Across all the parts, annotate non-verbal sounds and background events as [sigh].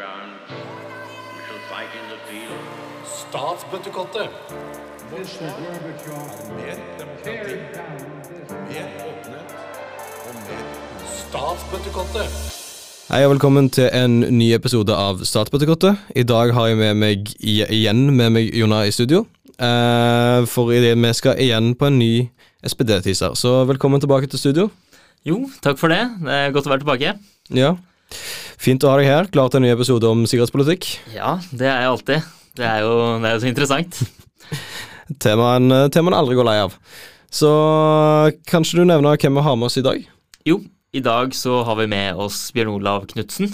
ground. We shall fight in the field. Statsbøttekottet. Mer demokrati, tear down this mer åpenhet og mer Statsbøttekottet. Hei og velkommen til en ny episode av Statsbøttekottet. I dag har jeg med meg igjen med meg Jonna i studio. Eh, for i det vi skal igjen på en ny SPD-teaser. Så velkommen tilbake til studio. Jo, takk for det. Det er godt å være tilbake. Ja. Fint å ha deg her. Klar til en ny episode om sikkerhetspolitikk. Ja, det er jeg alltid. Det er jo, det er jo så interessant. [laughs] Temaen temaen aldri går lei av. Så kanskje du nevner hvem vi har med oss i dag? Jo, i dag så har vi med oss Bjørn Olav Knutsen,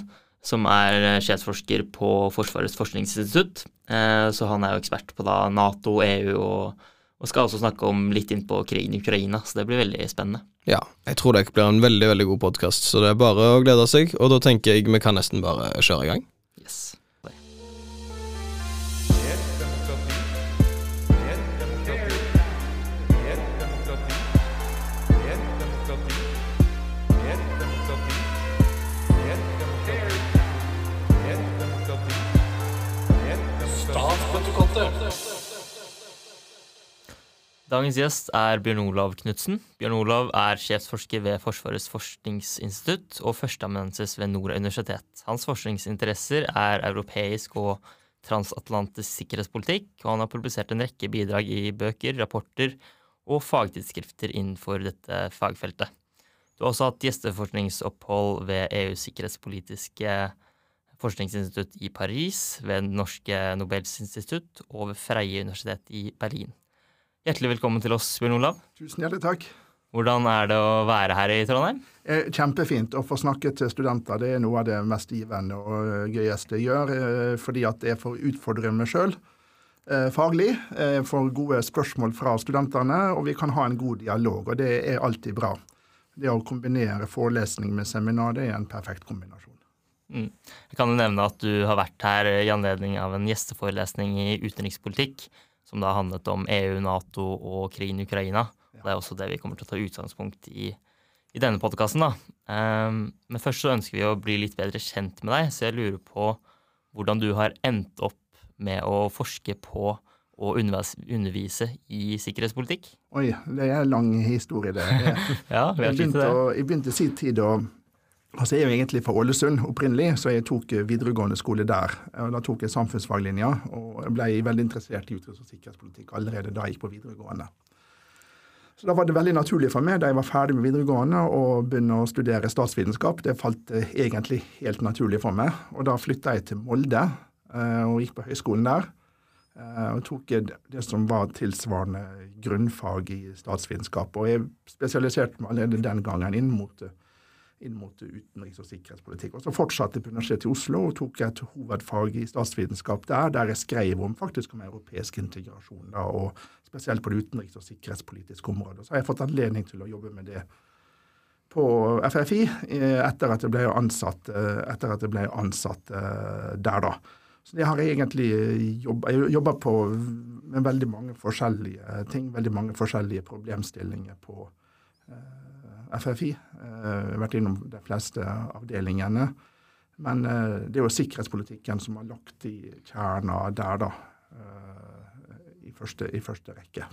som er sjefsforsker på Forsvarets forskningsinstitutt. Eh, Så han er jo ekspert på da Nato, EU og, og skal også snakke om litt inn på krigen i Ukraina, så det blir veldig spennende. Ja, jeg tror det blir en veldig veldig god podkast, så det er bare å glede seg. Og da tenker jeg vi kan nesten bare kjøre i gang. Dagens gjest er Bjørn Olav Knutsen. Bjørn Olav er sjefsforsker ved Forsvarets forskningsinstitutt og førsteamanuensis ved Nord universitet. Hans forskningsinteresser er europeisk og transatlantisk sikkerhetspolitikk, og han har publisert en rekke bidrag i bøker, rapporter og fagtidsskrifter innenfor dette fagfeltet. Du har også hatt gjesteforskningsopphold ved EUs sikkerhetspolitiske forskningsinstitutt i Paris, ved norske Nobels institutt og ved Freie universitet i Berlin. Hjertelig velkommen til oss, Bjørn Olav. Tusen hjertelig takk. Hvordan er det å være her i Trondheim? Eh, Kjempefint å få snakke til studenter. Det er noe av det mest givende og eh, gøyeste jeg gjør, eh, fordi at det for å utfordre meg sjøl faglig. Jeg Får gode spørsmål fra studentene, og vi kan ha en god dialog. Og det er alltid bra. Det å kombinere forelesning med seminar, det er en perfekt kombinasjon. Mm. Jeg kan jo nevne at du har vært her i anledning av en gjesteforelesning i utenrikspolitikk, som da handlet om EU, Nato og krigen i Ukraina. Det er også det vi kommer til å ta utgangspunkt i i denne podkasten. Um, men først så ønsker vi å bli litt bedre kjent med deg, så jeg lurer på hvordan du har endt opp med å forske på og undervise i sikkerhetspolitikk. Oi, det er en lang historie, det. [laughs] Jeg, Ja, jeg, begynte, å, jeg begynte i sin tid å Altså, Jeg er jo egentlig fra Ålesund opprinnelig, så jeg tok eh, videregående skole der. Da tok jeg samfunnsfaglinja, og jeg ble veldig interessert i utenriks- og sikkerhetspolitikk allerede da jeg gikk på videregående. Så Da var det veldig naturlig for meg da jeg var ferdig med videregående å begynne å studere statsvitenskap. Det falt eh, egentlig helt naturlig for meg. Og Da flytta jeg til Molde eh, og gikk på høyskolen der. Og tok det- det som var tilsvarende grunnfag i statsvitenskap. Og jeg spesialiserte meg allerede den gangen inn mot, eh, inn mot utenriks- og sikkerhetspolitikk. Og så fortsatte jeg på Universitetet i Oslo og tok et hovedfag i statsvitenskap der, der jeg skrev om faktisk om europeisk integrasjon, da, og spesielt på det utenriks- og sikkerhetspolitiske området. Så har jeg fått anledning til å jobbe med det på FFI eh, etter at jeg ble ansatt, eh, jeg ble ansatt eh, der, da. Så det har jeg egentlig jobba på med veldig mange forskjellige ting, veldig mange forskjellige problemstillinger på FFI. Eh, Jeg har vært innom de fleste avdelingene. Men eh, det er jo sikkerhetspolitikken som har lagt i kjerna der, da. eh, I første, i første rekke.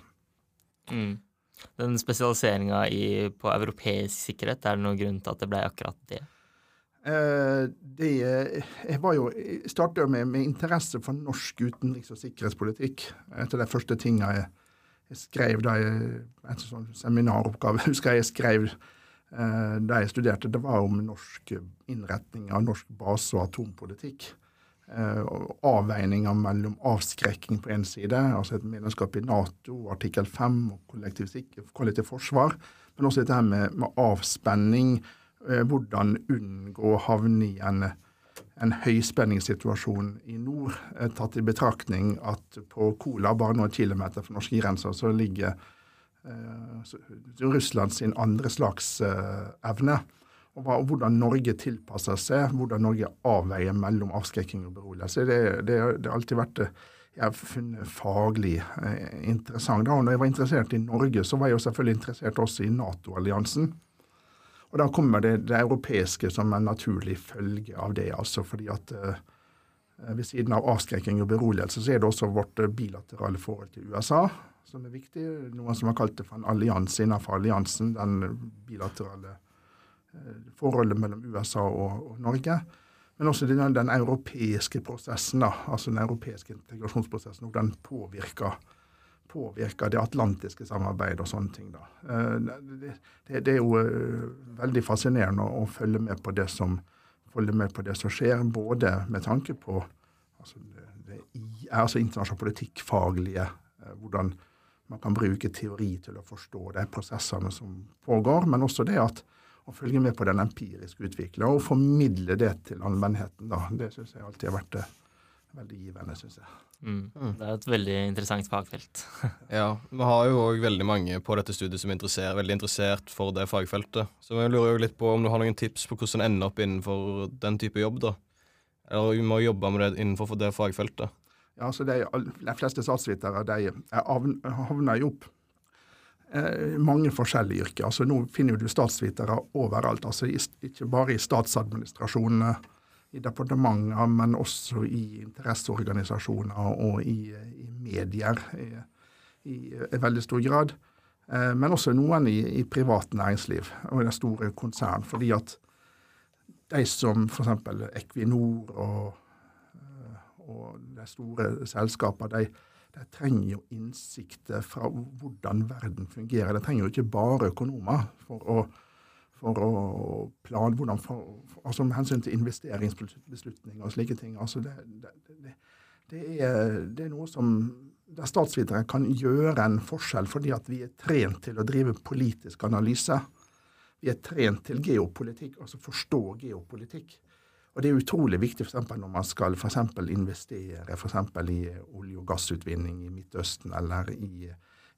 Mm. Den spesialiseringa på europeisk sikkerhet, er det noen grunn til at det ble akkurat det? Eh, det, jeg var jo, jo med, med interesse for norsk utenriks- og sikkerhetspolitikk. Et av de første tinga jeg, jeg skrev da jeg, etter sånn seminaroppgave [laughs] husker jeg jeg skrev eh, da jeg studerte, det var om norsk innretning av norsk base- og atompolitikk. Eh, avveininger mellom avskrekking på en side, altså et medlemskap i Nato, artikkel 5 og kollektiv, sikker- kollektiv forsvar, men også dette her med, med avspenning, eh, hvordan unngå å havne i en, en høyspenningssituasjon i nord, eh, tatt i betraktning at på Kola, bare noen kilometer fra norske grenser, så ligger eh, Russland sin andre slags eh, evne. Og hvordan Norge tilpasser seg, hvordan Norge avveier mellom avskrekking og beroligelse. Det, det, det har alltid vært eh, jeg har funnet faglig eh, interessant. Da. Og når jeg var interessert i Norge, så var jeg jo selvfølgelig interessert også i Nato-alliansen. Og da kommer det, det europeiske som en naturlig følge av det. altså fordi at eh, Eh, Ved siden av avskrekking og beroligelse, så er det også vårt eh, bilaterale forhold til USA som er viktig. Noen som har kalt det for en allianse innenfor alliansen. Den bilaterale forholdet mellom USA og, og Norge. Men også den, den europeiske prosessen, da, altså den europeiske integrasjonsprosessen, og den påvirker, påvirker det atlantiske samarbeidet og sånne ting. da. Eh, Det, det, det er jo eh, veldig fascinerende å, følge med på det som på det som skjer, både med tanke på altså, det, det, altså internasjonal politikkfaglige, eh, hvordan man kan bruke teori til å forstå de prosessene som pågår, men også det at å følge med på den empiriske utviklingen og formidle det til allmennheten. Da. Det syns jeg alltid har vært eh, veldig givende, syns jeg. Mm. Det er et veldig interessant fagfelt. [laughs] Ja, vi har jo òg veldig mange på dette studiet som er interessert, veldig interessert for det fagfeltet. Så jeg lurer jo litt på om du har noen tips på hvordan ende opp innenfor den type jobb, da? Eller vi må jobbe med det innenfor det fagfeltet. Ja, så de, de fleste statsvitere de er havner jo opp eh, mange forskjellige yrker. Altså Nå finner du statsvitere overalt. altså Ikke bare i statsadministrasjonene, i departementer, men også i interesseorganisasjoner og i, i medier i, i, i veldig stor grad. Eh, men også noen i, i privat næringsliv og i det store konsern. Fordi at de som f.eks. Equinor og og de store selskapene, de, de trenger jo innsikter fra hvordan verden fungerer. De trenger jo ikke bare økonomer for å, for å plan, hvordan for, for, altså med hensyn til investeringsbeslutninger og slike ting. Altså det, det, det, er, det er noe som der statsvitere kan gjøre en forskjell, fordi at vi er trent til å drive politisk analyse. Vi er trent til geopolitikk, altså forstå geopolitikk. Og det er utrolig viktig for når man skal for investere for i olje- og gassutvinning i Midtøsten eller i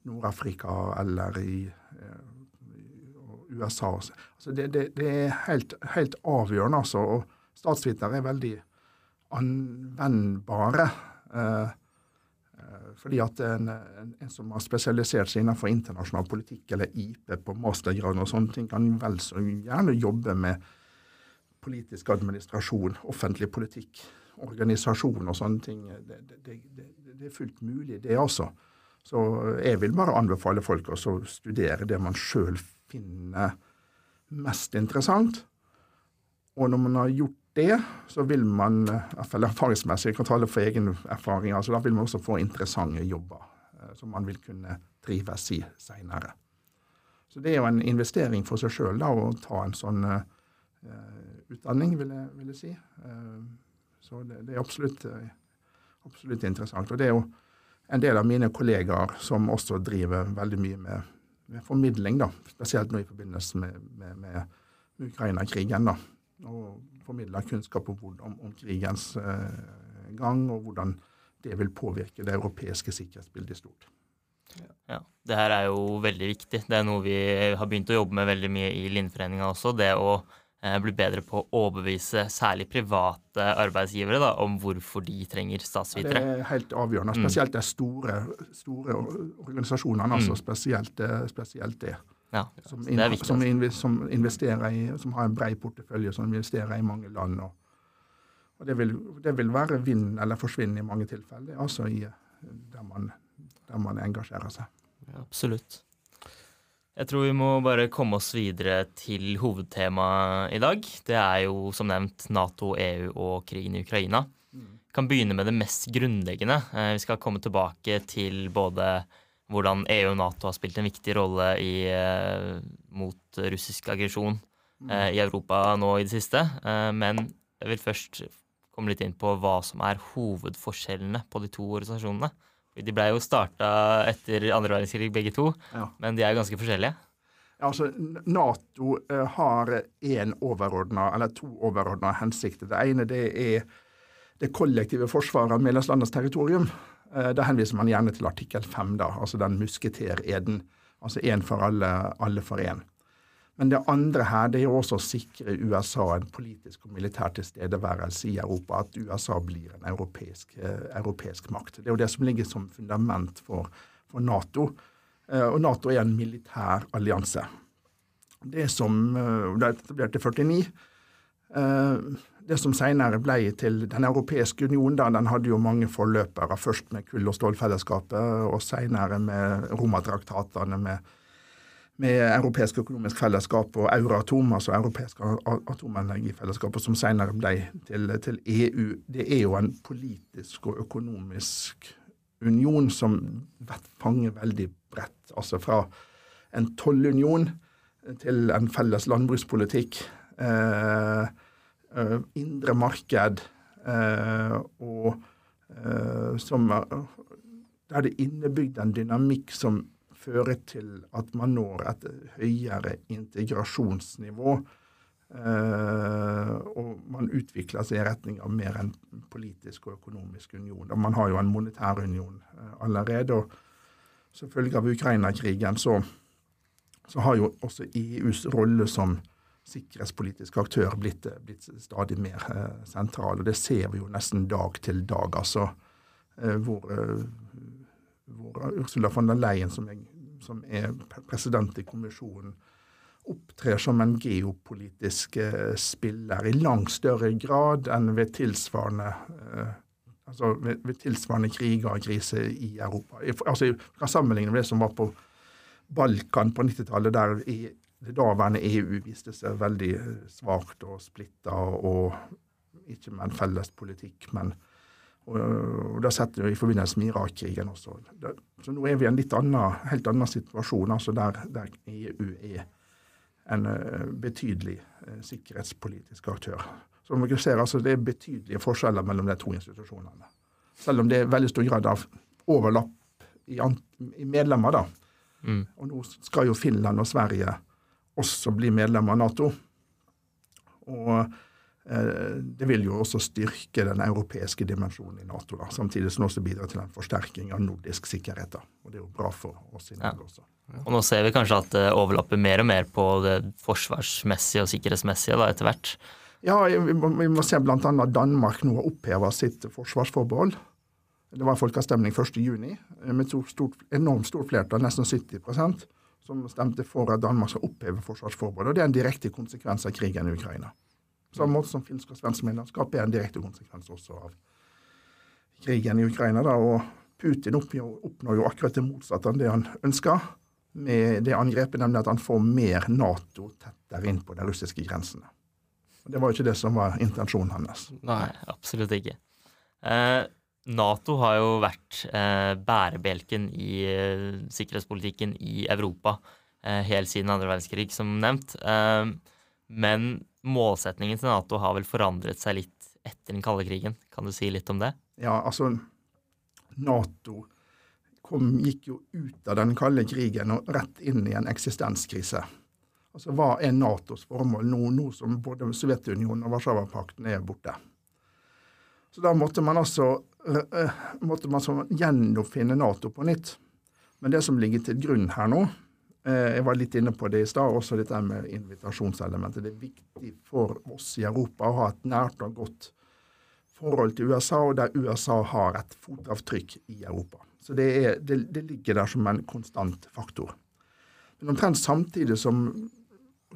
Nord-Afrika eller i, eh, USA. Altså det, det, det er helt, helt avgjørende, altså. Og statsvitere er veldig anvendbare. Eh, eh, fordi at en, en, som har spesialisert seg innenfor internasjonal politikk eller IP på mastergrad og sånne ting, kan vel så gjerne jobbe med politisk administrasjon, offentlig politikk, organisasjon og sånne ting. Det, det, det, det, er fullt mulig, det også. Så jeg vil bare anbefale folk å studere det man sjøl finner mest interessant. Og når man har gjort det, så vil man, i erfaringsmessig, jeg kan tale for egen erfaring, altså da vil man også få interessante jobber eh, som man vil kunne trives i seinere. Så det er jo en investering for seg sjøl å ta en sånn uh, utdanning, vil jeg, vil jeg si. Uh, så det, det er absolutt, eh, absolutt interessant. Og det er jo en del av mine kollegaer som også driver veldig mye med, med formidling, da. spesielt nå i forbindelse med, med, med Ukraina-krigen. da, Og formidler kunnskap om, om, om krigens eh, gang, og hvordan det vil påvirke det europeiske sikkerhetsbildet i stort. Ja, Det her er jo veldig viktig. Det er noe vi har begynt å jobbe med veldig mye i Lindforeninga også. Det å bli bedre på å overbevise særlig private arbeidsgivere da, om hvorfor de trenger statsvitere? Det er helt avgjørende. Spesielt de store, store organisasjonene. altså spesielt, eh, spesielt det. Ja, Som, det er viktig. som, altså. som i, som har en brei portefølje, som investerer i mange land. Og, og det, vil, det vil være vinn eller forsvinn i mange tilfeller, altså i, der, man, der man engasjerer seg. Absolutt. Jeg tror vi må bare komme oss videre til hovedtemaet i dag. Det er jo som nevnt Nato, EU og krigen i Ukraina. Vi kan begynne med det mest grunnleggende. Eh, Vi skal komme tilbake til både hvordan EU og Nato har spilt en viktig rolle i, eh, mot russisk aggresjon eh, i Europa nå i det siste. Men jeg vil først komme litt inn på hva som er hovedforskjellene på de to organisasjonene. De ble jo starta etter andre verdenskrig, begge to, Ja. men de er jo ganske forskjellige. Altså, Nato eh, har én overordna, eller to overordna hensikter. Det ene det er det kollektive forsvaret av medlemslandenes territorium. Eh, da henviser man gjerne til artikkel 5, da, altså den musketereden. Altså én for alle, alle for én. Men det andre her det er jo også å sikre USA en politisk og militær tilstedeværelse i Europa. At USA blir en europeisk, eh, europeisk makt. Det er jo det som ligger som fundament for, for Nato. Eh, og Nato er en militær allianse. Det som eh, ble etablert i 49, Eh, det som senere ble til Den europeiske union, den hadde jo mange forløpere. Først med kull- og stålfellesskapet, og senere med Romatraktatene med, med Europeisk økonomisk fellesskap og Euratom, altså Europeisk atomenergifellesskap, som senere ble til, til EU. Det er jo en politisk og økonomisk union som fanger veldig bredt. Altså fra en tollunion til en felles landbrukspolitikk. Eh, eh, indre marked eh, og eh, som er- Der det er innebygd en dynamikk som fører til at man når et høyere integrasjonsnivå. eh, og man utvikler seg i retning av mer en politisk og økonomisk union. Og man har jo en monetær union eh, allerede. og Som følge av Ukraina-krigen så, så har jo også EUs rolle som sikkerhetspolitisk aktør blitt, blitt stadig mer eh, sentral. Og det ser vi jo nesten dag til dag, altså. Eh, hvor, eh, hvor Ursula von der Leyen, som er, som er president i kommisjonen, opptrer som en geopolitisk eh, spiller i langt større grad enn ved tilsvarende eh, altså ved, ved tilsvarende kriger og kriser i Europa. Altså, Jeg kan sammenligne med det som var på Balkan på 90-tallet, der i det daværende EU viste seg veldig eh, svakt og splitta, og ikke med en felles politikk, men og, og det har sett vi i forbindelse med Irak-krigen også. Det, så nå er vi i en litt annen, helt annen situasjon, altså der, der EU er en eh, betydelig eh, sikkerhetspolitisk aktør. Så man ser altså, Det er betydelige forskjeller mellom de to institusjonene. Selv om det er veldig stor grad av overlapp i, i medlemmer. da. Mm. Og nå skal jo Finland og Sverige også bli medlemmer av Nato. Og det vil jo også styrke den europeiske dimensjonen i Nato, da, samtidig som det også bidrar til en forsterking av nordisk sikkerhet. da. Og det er jo bra for oss i Norge også. Og nå ser vi kanskje at det overlapper mer og mer på det forsvarsmessige og sikkerhetsmessige da, etter hvert. Ja, vi må, vi må se bl.a. Danmark nå har oppheva sitt forsvarsforbehold. Det var folkeavstemning 1.6 med et stort, enormt stort flertall, nesten 70% som stemte for at Danmark skal oppheve forsvarsforbeholdet. Og det er en direkte konsekvens av krigen i Ukraina. Samme måte som finsk og svensk medlemskap er en direkte konsekvens også av krigen i Ukraina. Da. Og Putin oppnår, jo akkurat det motsatte av det han ønsker med det angrepet, nemlig at han får mer Nato tettere inn på de russiske grensene. Og Det var jo ikke det som var intensjonen hans. Nei, absolutt ikke. Eh, Nato har jo vært eh, bærebjelken i eh, sikkerhetspolitikken i Europa eh, helt siden andre verdenskrig, som nevnt. Eh, men målsetningen til Nato har vel forandret seg litt etter den kalde krigen. Kan du si litt om det? Ja, altså Nato kom, gikk jo ut av den kalde krigen og rett inn i en eksistenskrise. Altså, Hva er Natos formål nå, nå som både Sovjetunionen og Warszawapakten er borte? Så da måtte man altså eh, eh, måtte man så gjenoppfinne Nato på nytt. Men det som ligger til grunn her nå, jeg var litt inne på det i stad, også dette med invitasjonselementet. Det er viktig for oss i Europa å ha et nært og godt forhold til USA, og der USA har et fotavtrykk i Europa. Så det, er, det, det ligger der som en konstant faktor. Men omtrent samtidig som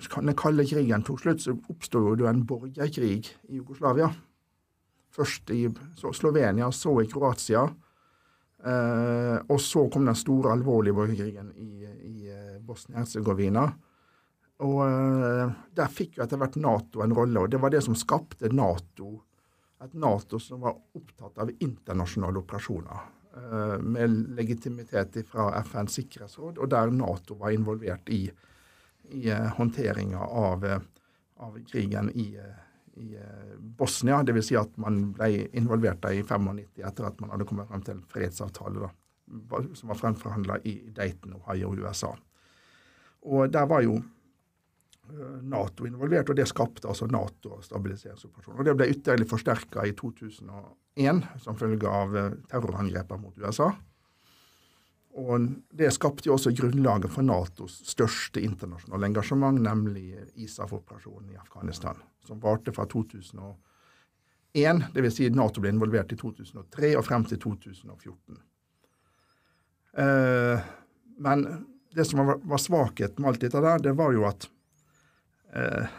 den kalde krigen tok slutt, så oppsto jo en borgerkrig i Jugoslavia. Først i Slovenia, så i Kroatia. Eh, og så kom den store, alvorlige borgerkrigen i, i eh, Bosnia-Hercegovina. Og eh, der fikk jo etter hvert Nato en rolle, og det var det som skapte Nato et Nato som var opptatt av internasjonale operasjoner, eh, med legitimitet fra FNs sikkerhetsråd, og der Nato var involvert i, i håndteringa av, av krigen i, eh, i eh, Bosnia. Dvs. Si at man ble involvert i 95 etter at man hadde kommet frem til en fredsavtale da, som var fremforhandla i Dayton, Ohio, USA. Og der var jo eh, Nato involvert, og det skapte altså Nato-stabiliseringsoperasjonen. Og Det ble ytterligere forsterka i 2001 som følge av eh, terrorangrepene mot USA. Og Det skapte jo også grunnlaget for Natos største internasjonale engasjement, nemlig ISAF-operasjonen i Afghanistan, som varte fra 2001, dvs. Si Nato ble involvert i 2003 og frem til 2014. Eh, men det som var, var svakheten med alt dette der, det var jo at eh,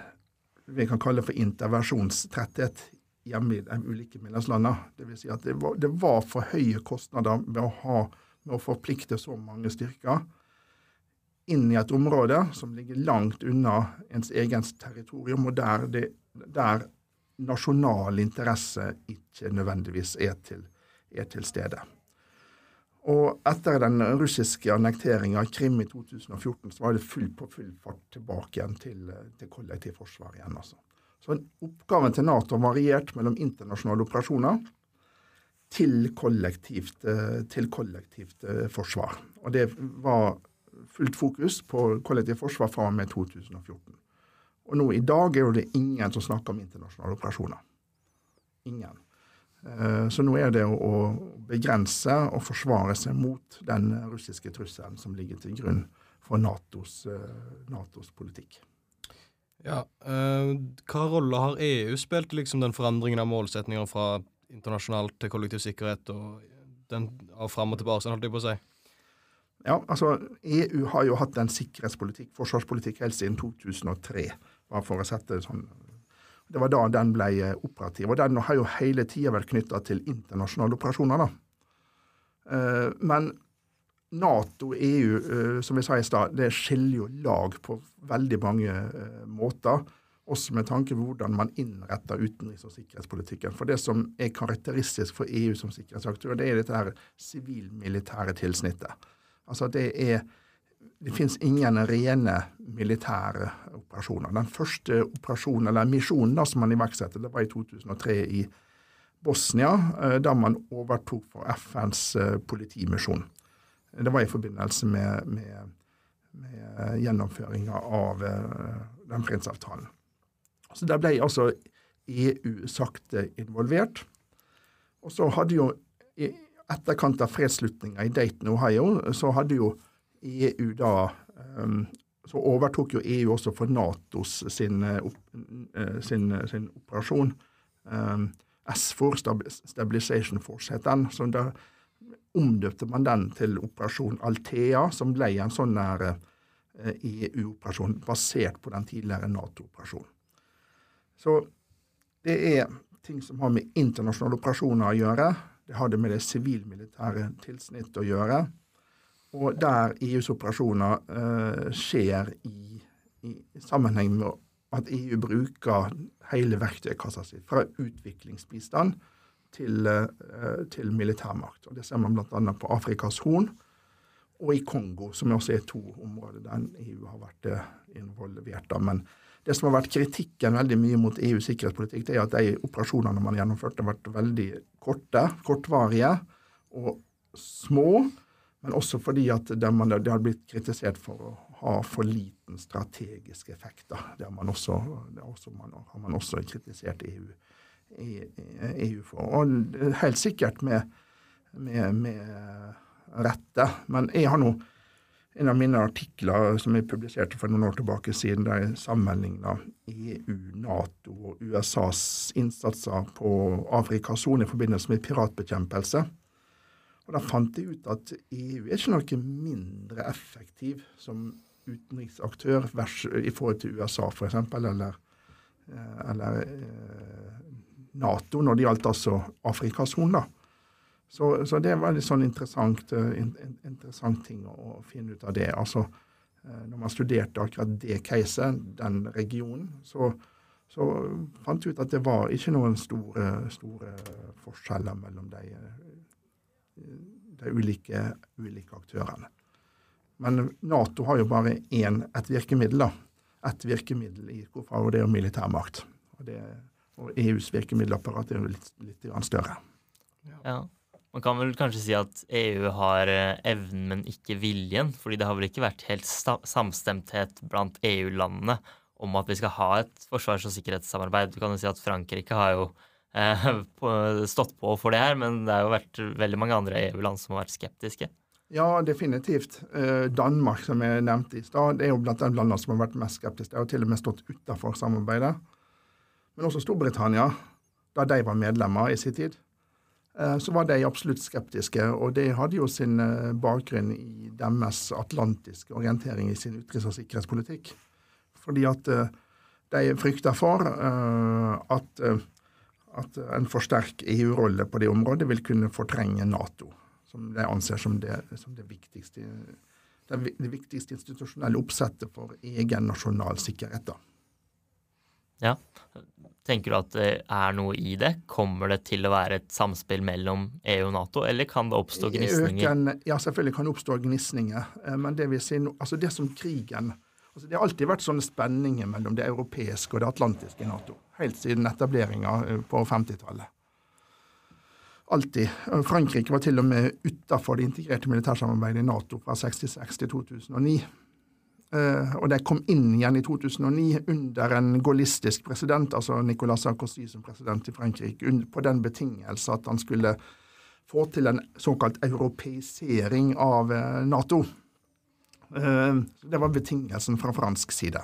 vi kan kalle for intervensjonstretthet hjemme i de ulike medlemslandene. Vil si at det var, det var for høye kostnader med å, ha, med å forplikte så mange styrker inn i et område som ligger langt unna ens eget territorium, og der, det, der nasjonal interesse ikke nødvendigvis er til, er til stede. Og etter den russiske annekteringa av Krim i 2014, så var det full på full fart tilbake igjen til, til kollektivforsvar igjen. altså. Så oppgaven til Nato variert mellom internasjonale operasjoner til kollektivt, eh, til kollektivt eh, forsvar. Og det var fullt fokus på kollektivt forsvar fra og med 2014. Og nå i dag er det ingen som snakker om internasjonale operasjoner. Ingen. Eh, så nå er det å begrense og forsvare seg mot den russiske trusselen som ligger til grunn for Natos, Natos politikk. Ja, Hva rolle har EU spilt i liksom, den forandringen av målsetninger fra internasjonalt til kollektiv sikkerhet og den av fram og tilbake, holdt jeg på å si? Ja, altså EU har jo hatt en sikkerhetspolitikk, forsvarspolitikk, helt siden 2003. bare for å sette det sånn. Det var da den ble operativ. Og den har jo hele tida vært knytta til internasjonale operasjoner. da. Uh, men Nato, EU, eh, som jeg sa i stad, det skiller jo lag på veldig mange eh, måter. Også med tanke på hvordan man innretter utenriks- og sikkerhetspolitikken. For det som er karakteristisk for EU som sikkerhetsaktør, det er dette her sivil-militære tilsnittet. Altså det er Det finnes ingen rene militære operasjoner. Den første operasjonen, eller misjonen da, som man iverksatte, det var i 2003 i Bosnia, eh, da man overtok for FNs politimisjon. Det var i forbindelse med, med, med gjennomføringa av uh, den fredsavtalen. Så Der ble altså EU sakte involvert. Og så hadde jo i etterkant av fredsslutninga i Dayton, Ohio, så hadde jo EU da um, Så overtok jo EU også for Natos sin, uh, sin, sin operasjon. Um, SFOR, Stabilization Force, het den. Så da omdøpte man den til Operasjon Althea, som ble en sånn EU-operasjon eh, basert på den tidligere Nato-operasjonen. Så det er ting som har med internasjonale operasjoner å gjøre. Det har det med det sivilmilitære tilsnitt å gjøre. Og der EUs operasjoner uh, skjer i, i, sammenheng med at EU bruker hele verktøykassa si, fra utviklingsbistand til, eh, til militærmakt. Og Det ser man bl.a. på Afrikas Horn og i Kongo, som også er to områder der EU har vært eh, involvert. Men det som har vært kritikken veldig mye mot EUs sikkerhetspolitikk, det er at de operasjonene man gjennomførte, har vært veldig korte, kortvarige og små. Men også fordi at det, man, det har blitt kritisert for å ha for liten strategisk effekt. Det har man også, også, man, har man også kritisert EU EU for. Og helt sikkert med, med, med rette. Men jeg har nå en av mine artikler som jeg publiserte for noen år tilbake siden, der jeg sammenligna EU, Nato og USAs innsatser på Afrikas sone i forbindelse med piratbekjempelse. Og Da fant jeg ut at EU er ikke noe mindre effektiv som utenriksaktør i forhold til USA, f.eks., eller, eh, eller eh, Nato når det gjaldt altså Afrikas Horn. Så, så, det er veldig sånn interessant, in, interessant ting å, finne ut av det. Altså, uh, når man studerte akkurat det caset, den regionen, så, så fant vi ut at det var ikke noen store, store forskjeller mellom de, de ulike, ulike, aktørene. Men Nato har jo bare én, ett virkemiddel. da. Ett virkemiddel i KFA, og det er jo militærmakt. Og det og EUs virkemiddelapparat er jo litt, litt større. Ja. Man kan vel kanskje si at EU har eh, evnen, men ikke viljen. fordi det har vel ikke vært helt samstemthet blant EU-landene om at vi skal ha et forsvars- og sikkerhetssamarbeid. Du kan jo si at Frankrike har jo eh, [laughs] stått på for det her, men det har jo vært veldig mange andre EU-land som har vært skeptiske. Ja, definitivt. Eh, Danmark, som jeg nevnte i stad, er jo blant de landene som har vært mest skeptiske. De har til og med stått utenfor samarbeidet men også Storbritannia, da de var medlemmer i sin tid, så var de absolutt skeptiske. Og det hadde jo sin eh, bakgrunn i deres atlantiske orientering i sin utenriks- og sikkerhetspolitikk. Fordi at eh, De frykter for eh, at, eh, at en for sterk EU-rolle på det området vil kunne fortrenge Nato, som de anser som det, som det viktigste det viktigste institusjonelle oppsettet for egen nasjonal sikkerhet. da. Ja. Tenker du at det er noe i det? Kommer det til å være et samspill mellom EU og Nato, eller kan det oppstå gnisninger? ja, selvfølgelig kan det oppstå gnisninger, eh, men det vil si altså det som krigen altså Det har alltid vært sånne spenninger mellom det europeiske og det atlantiske i Nato. Helt siden etableringa på 50-tallet. Alltid. Frankrike var til og med utafor det integrerte militærsamarbeidet i Nato fra 66 til 2009. Eh, og de kom inn igjen i 2009 under en gaullistisk president, altså Nicolas Sarkozy som president i Frankrike, på den betingelse at han skulle få til en såkalt europeisering av eh, Nato. Eh, Det var betingelsen fra fransk side.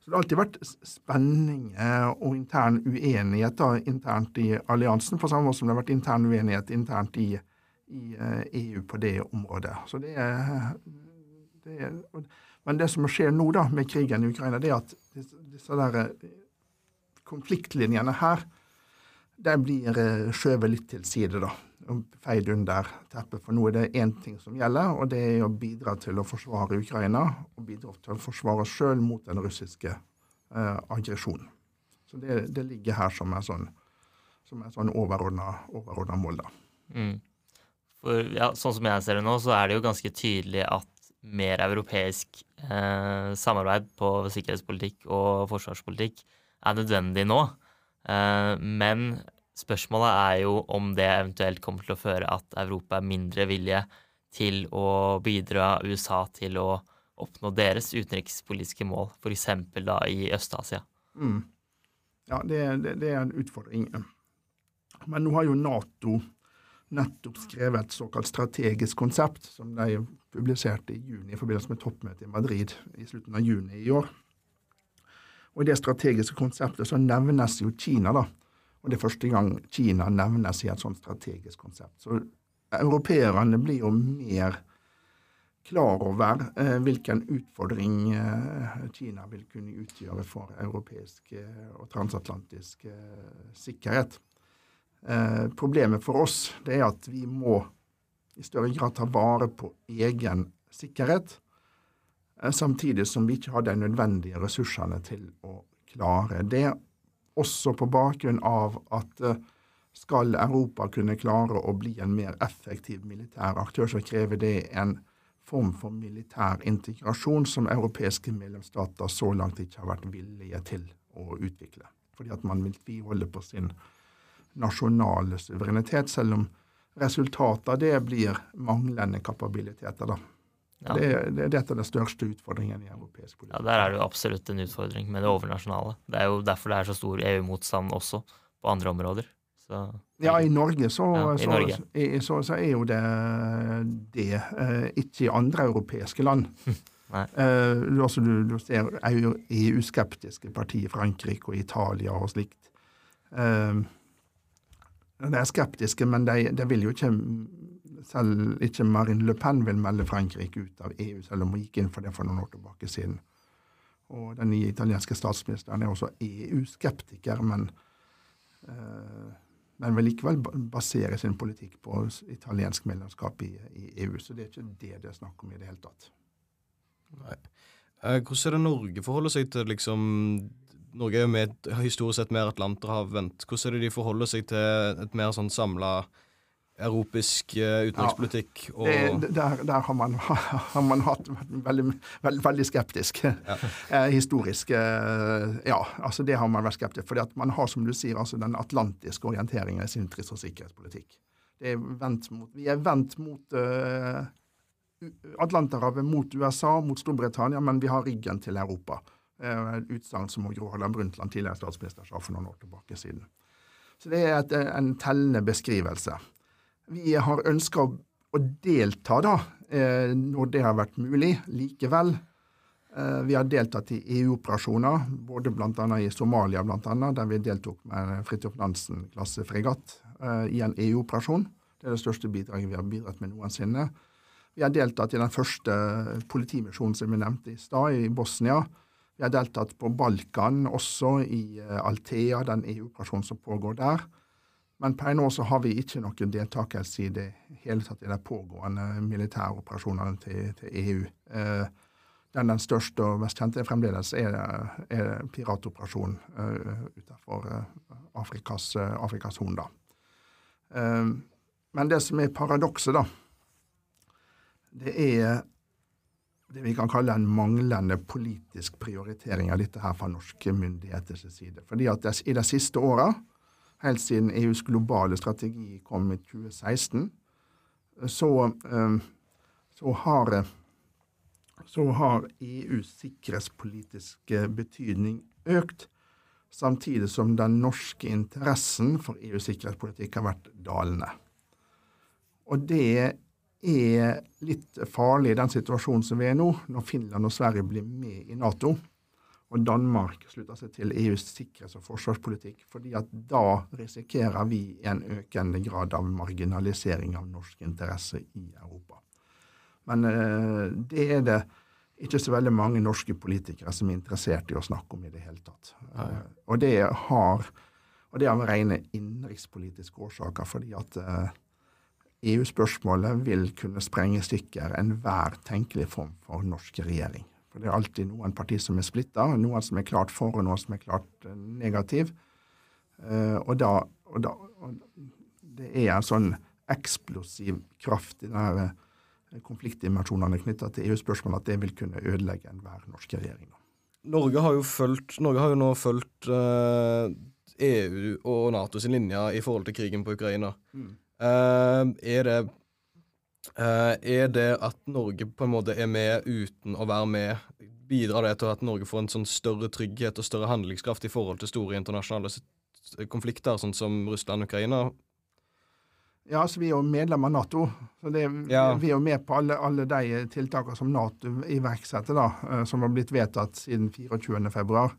Så Det har alltid vært spenninger og intern uenighet da, internt i alliansen, på samme måte som det har vært intern uenighet internt i, i EU på det området. Så det er, det er, men det som skjer nå da med krigen i Ukraina, det er at disse, der eh, konfliktlinjene her, de blir eh, skjøvet litt til side, da. Feid under teppet. For nå er det én ting som gjelder, og det er å bidra til å forsvare Ukraina. Og bidra til å forsvare oss sjøl mot den russiske eh, aggresjonen. Så det, det ligger her som et sånn, en sånn overordna mål, da. Mm. For ja, sånn som jeg ser det nå, så er det jo ganske tydelig at mer europeisk eh, samarbeid på sikkerhetspolitikk og forsvarspolitikk er nødvendig nå. Eh, men spørsmålet er jo om det eventuelt kommer til å føre at Europa er mindre vilje til å bidra USA til å oppnå deres utenrikspolitiske mål, f.eks. da i Øst-Asia. Mm. Ja, det, det, det er en utfordring. Men nå har jo Nato nettopp skrevet et såkalt strategisk konsept, som de publiserte i juni i forbindelse med toppmøtet i Madrid i slutten av juni i år. Og I det strategiske konseptet så nevnes jo Kina, da. Og det er første gang Kina nevnes i et sånt strategisk konsept. Så europeerne blir jo mer klar over eh, hvilken utfordring eh, Kina vil kunne utgjøre for europeisk eh, og transatlantisk eh, sikkerhet. Eh, problemet for oss det er at vi må i større grad ta vare på egen sikkerhet, eh, samtidig som vi ikke har de nødvendige ressursene til å klare det. Også på bakgrunn av at eh, skal Europa kunne klare å bli en mer effektiv militær aktør, så krever det en form for militær integrasjon som europeiske medlemsstater så langt ikke har vært villige til å utvikle. Fordi at man vil tviholde på sin nasjonale suverenitet, selv om resultatet av det blir manglende kapabiliteter. Da. Ja. Det, er- det er et av største utfordringen i europeisk politikk. Ja. Der er det jo absolutt en utfordring med det overnasjonale. Det er jo derfor det er så stor EU-motstand også på andre områder. Så, Ja, i Norge så, Ja, i så, Norge. så, er jo det det, eh, ikke i andre europeiske land. Nei. Eh, du, du, ser EU EU-skeptiske partier i Frankrike og Italia og slikt. Eh, de er skeptiske, men de, de vil jo ikke Selv ikke Marine Le Pen vil melde Frankrike ut av EU, selv om hun gikk inn for det for noen år tilbake siden. Og den nye italienske statsministeren er også EU-skeptiker, men øh, men vil likevel basere sin politikk på italiensk medlemskap i, i EU. Så det er ikke det det er snakk om i det hele tatt. Nei. hvordan er det Norge forholder seg til liksom Norge er med historisk sett mer Atlanterhavvendt. Hvordan er det de forholder seg til et mer sånn samla europeisk eh, utenrikspolitikk? Og, Det, der der har, man, [laughs] har man hatt veldig, veldig, veldig skeptisk. [laughs] Eh, historisk. Eh, ja, altså det har man vært skeptisk. fordi at man har, som du sier, altså den atlantiske orienteringen i sin utenriks- og sikkerhetspolitikk. Det er mot, vi er vendt mot uh, Atlanterhavet, mot USA, mot Storbritannia, men vi har ryggen til Europa. Eh, Et utsagn som Gro Harlem Brundtland, tidligere statsminister, sa for noen år tilbake siden. Så det er et, en tellende beskrivelse. Vi har ønska å, å delta da, eh, når det har vært mulig, likevel. Eh, vi har deltatt i EU-operasjoner, både annet i Somalia, blant annet, der vi deltok med Fridtjof Nansen-klasse fregatt eh, i en EU-operasjon. Det er det største bidraget vi har bidratt med noensinne. Vi har deltatt i den første politimisjonen som vi nevnte i stad, i Bosnia. Vi har deltatt på Balkan, også i Altea, den EU-operasjonen som pågår der. Men per nå så har vi ikke noen deltakelse i det hele tatt i de pågående militæroperasjonene til, til EU. Eh, den, den største og mest kjente fremdeles er, er piratoperasjonen uh, utenfor Afrikas, uh, Afrikas Horn. Uh, men det som er paradokset, da, det er det vi kan kalle en manglende politisk prioritering av dette her fra norske myndigheters side. Fordi at i de siste åra, helt siden EUs globale strategi kom i 2016, så, så har så har EUs sikkerhetspolitiske betydning økt, samtidig som den norske interessen for EUs sikkerhetspolitikk har vært dalende. Og det er litt farlig den situasjonen som vi er nå, når Finland og Sverige blir med i Nato, og Danmark slutter seg til EUs sikkerhets- og forsvarspolitikk, fordi at da risikerer vi en økende grad av marginalisering av norske interesser i Europa. Men eh, det er det ikke så veldig mange norske politikere som er interessert i å snakke om i det hele tatt. Eh, og det har og det av rene innenrikspolitiske årsaker, fordi at eh, EU-spørsmålet vil kunne sprenge i stykker enhver tenkelig form for norsk regjering. For det er alltid noen partier som er splitta, noen som er klart for, og noen som er klart eh, negativ. Eh, og, da, og, da, og det er en sånn eksplosiv kraft i denne eh, konfliktdimensjonene knytta til EU-spørsmålet at det vil kunne ødelegge enhver norsk regjering. Norge har jo, følt, Norge har jo nå fulgt EU og NATO sin linje i forhold til krigen på Ukraina. Eh, er det eh, Er det at Norge på en måte er med uten å være med, bidrar det til at Norge får en sånn større trygghet og større handlingskraft i forhold til store internasjonale konflikter, sånn som Russland og Ukraina? Ja, altså Vi er jo medlem av Nato. så det, Ja. Vi er jo med på alle, alle de tiltakene som Nato iverksetter, da, eh, som har blitt vedtatt siden 24.2.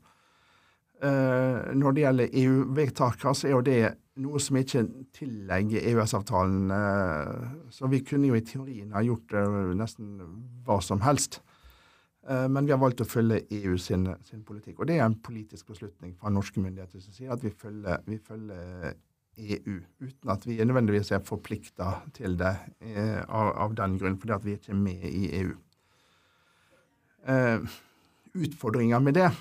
Uh, når det gjelder EU-vedtakene, så er jo det noe som ikke tillegger EØS-avtalen. eh, så vi kunne jo i teorien ha gjort eh, nesten hva som helst. Eh, men vi har valgt å følge EU sin, sin politikk. Og det er en politisk beslutning fra norske myndigheter som sier at vi følger, vi følger EU, uten at vi nødvendigvis er forplikta til det eh, av, av den grunn, fordi at vi ikke er med i EU. Eh, Utfordringa med det,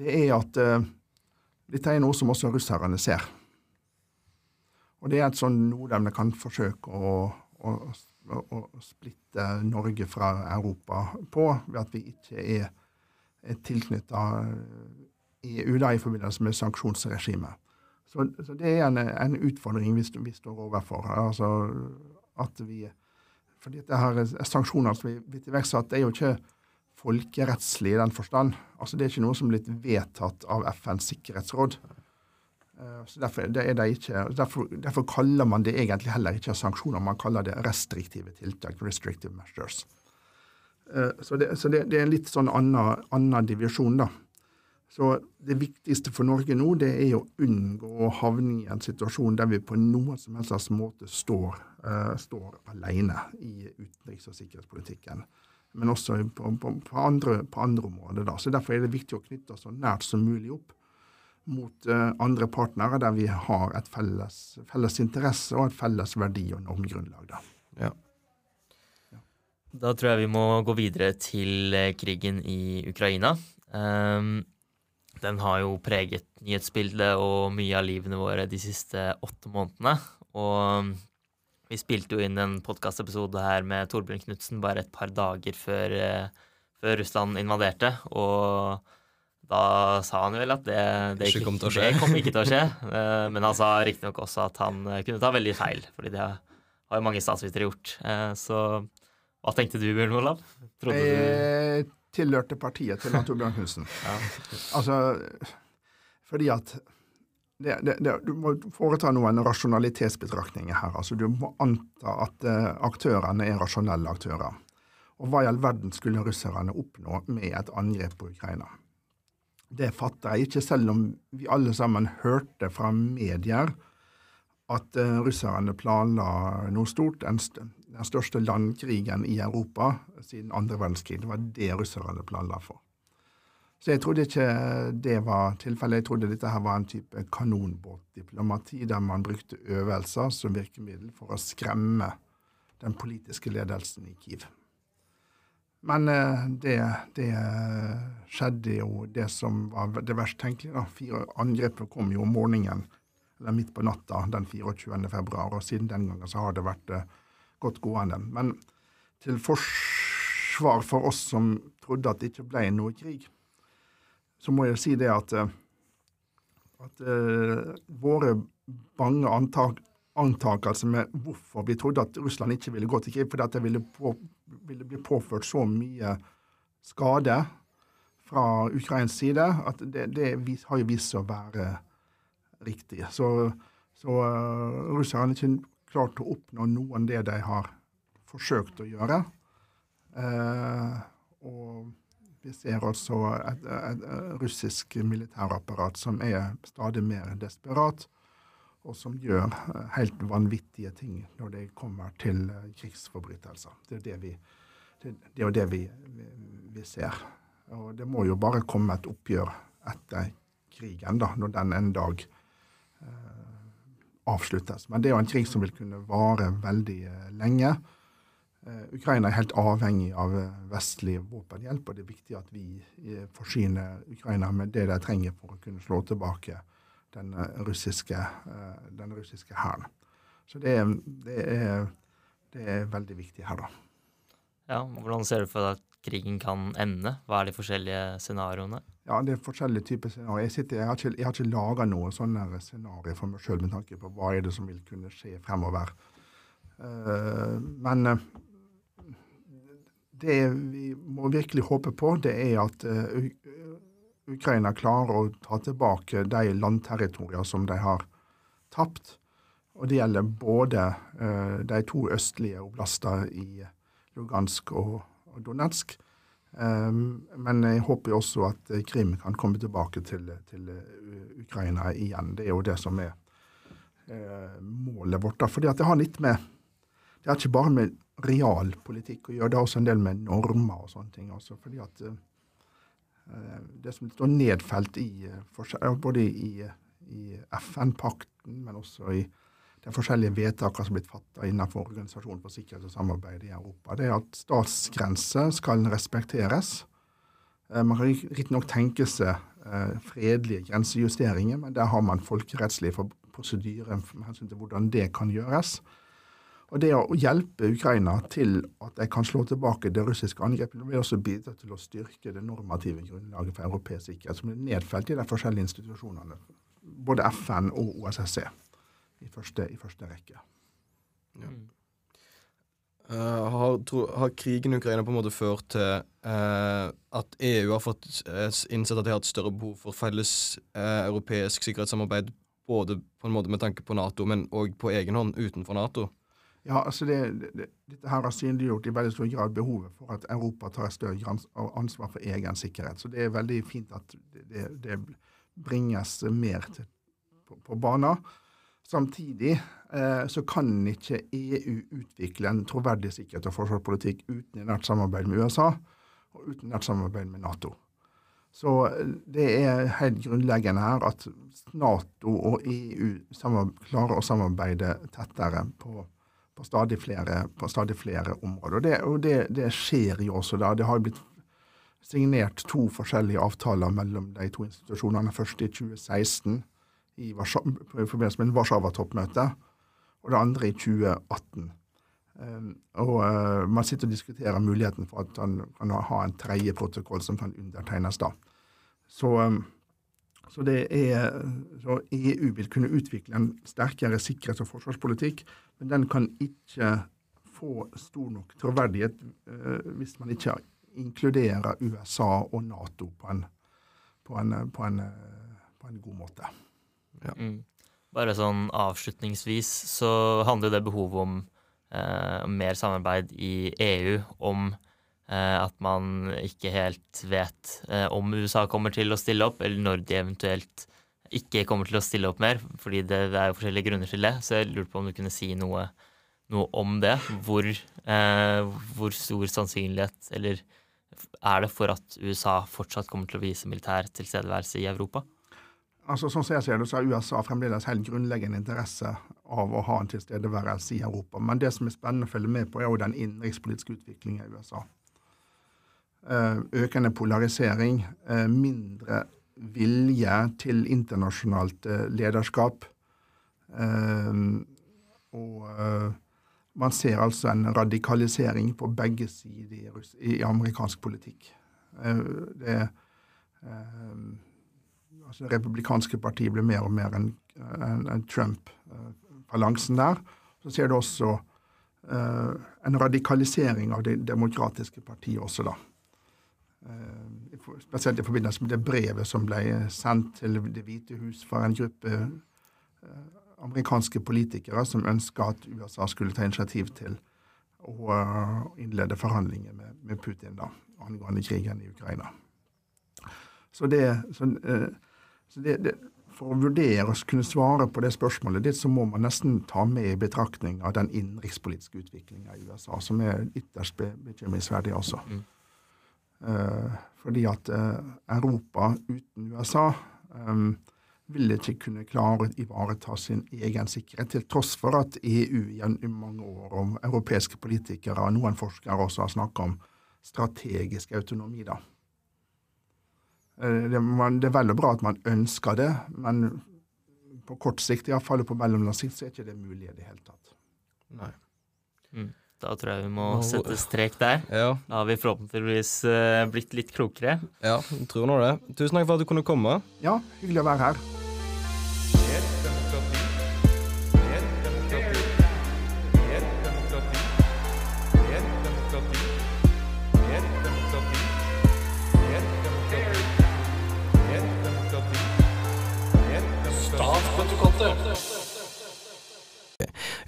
det er at eh, dette er noe som også russerne ser. Og det er et sånn de kan forsøke å, å, å, splitte Norge fra Europa på, ved at vi ikke er, er tilknytta EU da, i forbindelse med sanksjonsregimet. Så, så det er en, en utfordring vi, vi står overfor. Altså at vi fordi dette her sanksjoner som vi blitt iverksatt, er jo ikke folkerettslig i den forstand. Altså Det er ikke noe som er blitt vedtatt av FNs sikkerhetsråd. Eh, Så derfor, er ikke, derfor, derfor kaller man det egentlig heller ikke sanksjoner, man kaller det restriktive tiltak. restrictive measures. Eh, Så det, så det, det er en litt sånn annen, annen divisjon, da. Så det viktigste for Norge nå, det er å unngå å havne i en situasjon der vi på noen som helst måte står, uh, står alene i utenriks- og sikkerhetspolitikken. Men også på, på, på, andre, på andre områder. da. Så Derfor er det viktig å knytte oss så nært som mulig opp mot uh, andre partnere der vi har et felles, felles interesse og et felles verdi- og normgrunnlag. da. Ja. Da tror jeg vi må gå videre til eh, krigen i Ukraina. Um, den har jo preget nyhetsbildet og mye av livene våre de siste åtte månedene. Og vi spilte jo inn en podkastepisode her med Torbjørn Knutsen bare et par dager før, eh, før Russland invaderte. Og da sa han vel at det, det, Ikke kom til det kom ikke til å skje. [laughs] Eh, Men han sa riktignok også at han eh, kunne ta veldig feil, fordi det har jo mange statsvitere gjort. Eh, Så hva tenkte du, Bjørn Olav? Trodde du Jeg tilhørte partiet til Torbjørn Knutsen. Altså, fordi at det, det, det, Du må foreta noen rasjonalitetsbetraktninger her. altså Du må anta at uh, aktørene er rasjonelle aktører. Og hva i all verden skulle russerne oppnå med et angrep på Ukraina? Det fatter jeg ikke, selv om vi alle sammen hørte fra medier at uh, russerne planla noe stort. Den, st den største landkrigen i Europa siden andre verdenskrig. Det var det russerne planla for. Så jeg trodde ikke det var tilfellet. Jeg trodde dette her var en type kanonbåtdiplomati, der man brukte øvelser som virkemiddel for å skremme den politiske ledelsen i Kiev. Men eh, det, det skjedde jo det som var det verst tenkelige. da. Fire Angrepet kom jo om morgenen, eller midt på natta den 24. februar, og siden den gangen så har det vært eh, godt gående. Men til forsvar for oss som trodde at det ikke ble noe krig, så må jeg si det at, eh, at uh, våre bange antak, antakelser med hvorfor vi trodde at Russland ikke ville gå til krig, fordi at det ville, på, ville bli påført så mye skade fra Ukrains side, at det, det har jo vist seg å være riktig. Så, så uh, russerne har ikke klart å oppnå noe av det de har forsøkt å gjøre. Uh, og vi ser også et, et, russisk militærapparat som er stadig mer desperat, og som gjør eh, helt vanvittige ting når det kommer til eh, krigsforbrytelser. Det er det vi, det, det er det vi, vi, vi ser. Og det må jo bare komme et oppgjør etter krigen, da, når den en dag eh, avsluttes. Men det er jo en krig som vil kunne vare veldig eh, lenge. Eh, Ukraina er helt avhengig av eh, vestlig våpenhjelp, og det er viktig at vi eh, forsyner Ukraina med det de trenger for å kunne slå tilbake den russiske, den russiske hæren. Så det er, det, er, det er veldig viktig her, da. Ja, Hvordan ser du for deg at krigen kan ende? Hva er de forskjellige scenarioene? Ja, det er forskjellige typer scenarioer. Jeg, sitter, jeg har ikke, jeg har ikke laga noe sånne scenario for meg sjøl med tanke på hva er det som vil kunne skje fremover. Men det vi må virkelig håpe på, det er at eh, Ukraina klarer å ta tilbake de landterritorier som de har tapt. Og det gjelder både eh, de to østlige oblaster i Lugansk og, Donetsk. Um, men jeg håper også at eh, Krim kan komme tilbake til, til eh, Ukraina igjen. Det er jo det som er eh, målet vårt. da, fordi at det har litt med Det har ikke bare med realpolitikk å gjøre, det har også en del med normer og sånne ting. også, fordi at uh, Det som står nedfelt i eh, både i, i FN-pakten, men også i de forskjellige vedtakene som er blitt fattet innenfor Organisasjonen for sikkerhet og samarbeid i Europa, det er at statsgrenser skal respekteres. Man kan riktignok tenke seg fredelige grensejusteringer, men der har man folkerettslige prosedyrer med hensyn til hvordan det kan gjøres. Og det å hjelpe Ukraina til at de kan slå tilbake det russiske angrepet, vil også bidra til å styrke det normative grunnlaget for europeisk sikkerhet, som er nedfelt i de forskjellige institusjonene, både FN og OSSE, i første, i første rekke. Eh, har, tro, har krigen i Ukraina på en måte ført til uh, at EU har fått uh, innsett at de har et større behov for felles europeisk sikkerhetssamarbeid, både på en måte med tanke på Nato, men òg på egen hånd utenfor Nato? Ja, altså det, det, Dette her har synliggjort i veldig stor grad behovet for at Europa tar et større ansvar for egen sikkerhet. Så det er veldig fint at det, det, bringes mer til, på, på banen. Samtidig eh, så kan ikke EU utvikle en troverdig sikkerhet- og forsvarspolitikk uten nært samarbeid med USA og uten nært samarbeid med Nato. Så eh, det er helt grunnleggende her at Nato og EU klarer å samarbeide tettere på, på, stadig, flere, på stadig flere områder. Og, det, og det, det skjer jo også da. Det har blitt signert to forskjellige avtaler mellom de to institusjonene. Først i 2016 i, Varsha, i forbindelse med Warszawa-toppmøtet, og det andre i 2018. Um, og uh, man sitter og diskuterer muligheten for at han kan ha en tredje protokoll som kan undertegnes da. Så, um, så, det er, så EU vil kunne utvikle en sterkere sikkerhets- og forsvarspolitikk, men den kan ikke få stor nok troverdighet uh, hvis man ikke inkluderer USA og Nato på en, på en, på en, på en god måte. Mm. Bare sånn avslutningsvis så handler det behovet om eh, mer samarbeid i EU om eh, at man ikke helt vet eh, om USA kommer til å stille opp, eller når de eventuelt ikke kommer til å stille opp mer, fordi det, det er jo forskjellige grunner til det. Så jeg lurte på om du kunne si noe, noe om det. Hvor, eh, hvor stor sannsynlighet, eller er det for at USA fortsatt kommer til å vise militær tilstedeværelse i Europa? Altså, sånn som jeg ser det, så har USA fremdeles helt grunnleggende interesse av å ha en tilstedeværelse i Europa. Men det som er spennende å følge med på, er jo den innenrikspolitiske utviklingen i USA. Eh, Økende polarisering, eh, mindre vilje til internasjonalt eh, lederskap. Og man ser altså en radikalisering på begge sider i, amerikansk politikk. Det altså republikanske partiet blir mer og mer en, en, en Trump-balansen der. Så ser du også en radikalisering av det demokratiske partiet også, da. Eh, spesielt i forbindelse med det brevet som ble sendt til Det hvite hus fra en gruppe eh, amerikanske politikere som ønska at USA skulle ta initiativ til å eh, innlede forhandlinger med, Putin da, angående krigen i Ukraina. Så det, så, så det, det For å vurdere og kunne svare på det spørsmålet ditt, så må man nesten ta med i betraktning av den innenrikspolitiske utviklinga i USA, som er ytterst be bekymringsverdig også. Eh, fordi at eh, Europa uten USA ville ikke kunne klare å ivareta sin egen sikkerhet, til tross for at EU gjennom mange år, og europeiske politikere og noen forskere også har snakka om strategisk autonomi. da. Eh, Det, man, det er vel og bra at man ønsker det, men på kort sikt, iallfall på mellomlang sikt, så er ikke det mulig i det hele tatt. Nei. Da tror jeg vi må sette strek der. Ja, Da har vi forhåpentligvis eh, blitt litt klokere. ja, jeg tror nå det. Tusen takk for at du kunne komme. Ja, hyggelig å være her.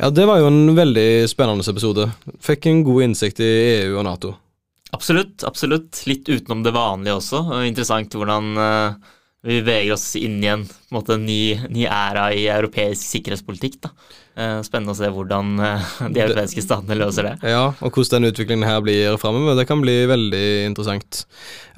Ja, det var jo en veldig spennende episode. Fikk en god innsikt i EU og Nato. Absolutt, absolutt. Litt utenom det vanlige også. Og interessant hvordan eh, vi beveger oss inn i en, en måte, ny, ny æra i europeisk sikkerhetspolitikk. Da. Eh, spennende å se hvordan eh, de europeiske statene løser det. Ja, og hvordan den utviklingen her blir framover. Det kan bli veldig interessant.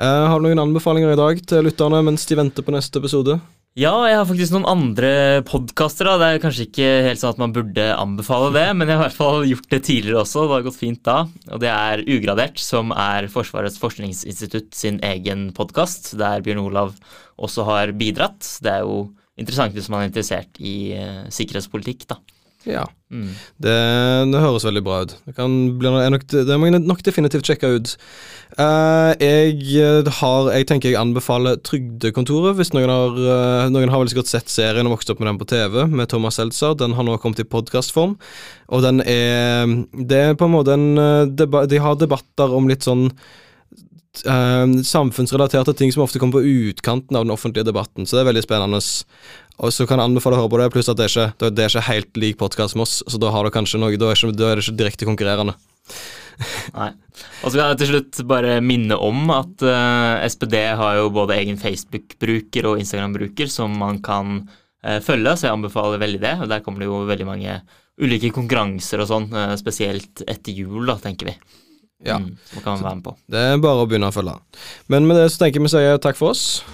Har du noen anbefalinger i dag til lytterne mens de venter på neste episode? Ja, jeg har faktisk noen andre podkaster. Det er kanskje ikke helt sånn at man burde anbefale det, men jeg har i hvert fall gjort det tidligere også. Det har gått fint da. Og det er Ugradert, som er Forsvarets forskningsinstitutt sin egen podkast, der Bjørn Olav også har bidratt. Det er jo interessant hvis man er interessert i eh, sikkerhetspolitikk, da. Ja. Mm. Det, det høres veldig bra ut. Det, kan bli, nok, det må jeg nok definitivt sjekke ut. Uh, jeg, har, jeg tenker jeg anbefaler Trygdekontoret, hvis noen har, uh, noen har vel sikkert sett serien og vokst opp med den på TV, med Thomas Seltzer. Den har nå kommet i podkastform, og den er Det er på en måte en eh, deba De har debatter om litt sånn Uh, samfunnsrelaterte ting som ofte kommer på utkanten av den offentlige debatten, så det er veldig spennende. Og så kan jeg anbefale å høre på det, pluss at det er ikke, det er ikke helt lik podkast med oss, så da har du kanskje noe, da er, ikke, da er det ikke direkte konkurrerende. [laughs] Nei. Og så kan jeg til slutt bare minne om at uh, SPD har jo både egen Facebook-bruker og Instagram-bruker som man kan uh, følge, så jeg anbefaler veldig det. Og Der kommer det jo veldig mange ulike konkurranser og sånn, uh, spesielt etter jul, da, tenker vi. Ja. Mm, som. Det er bare å begynne å følge. Men med det så tenker vi å si takk for oss.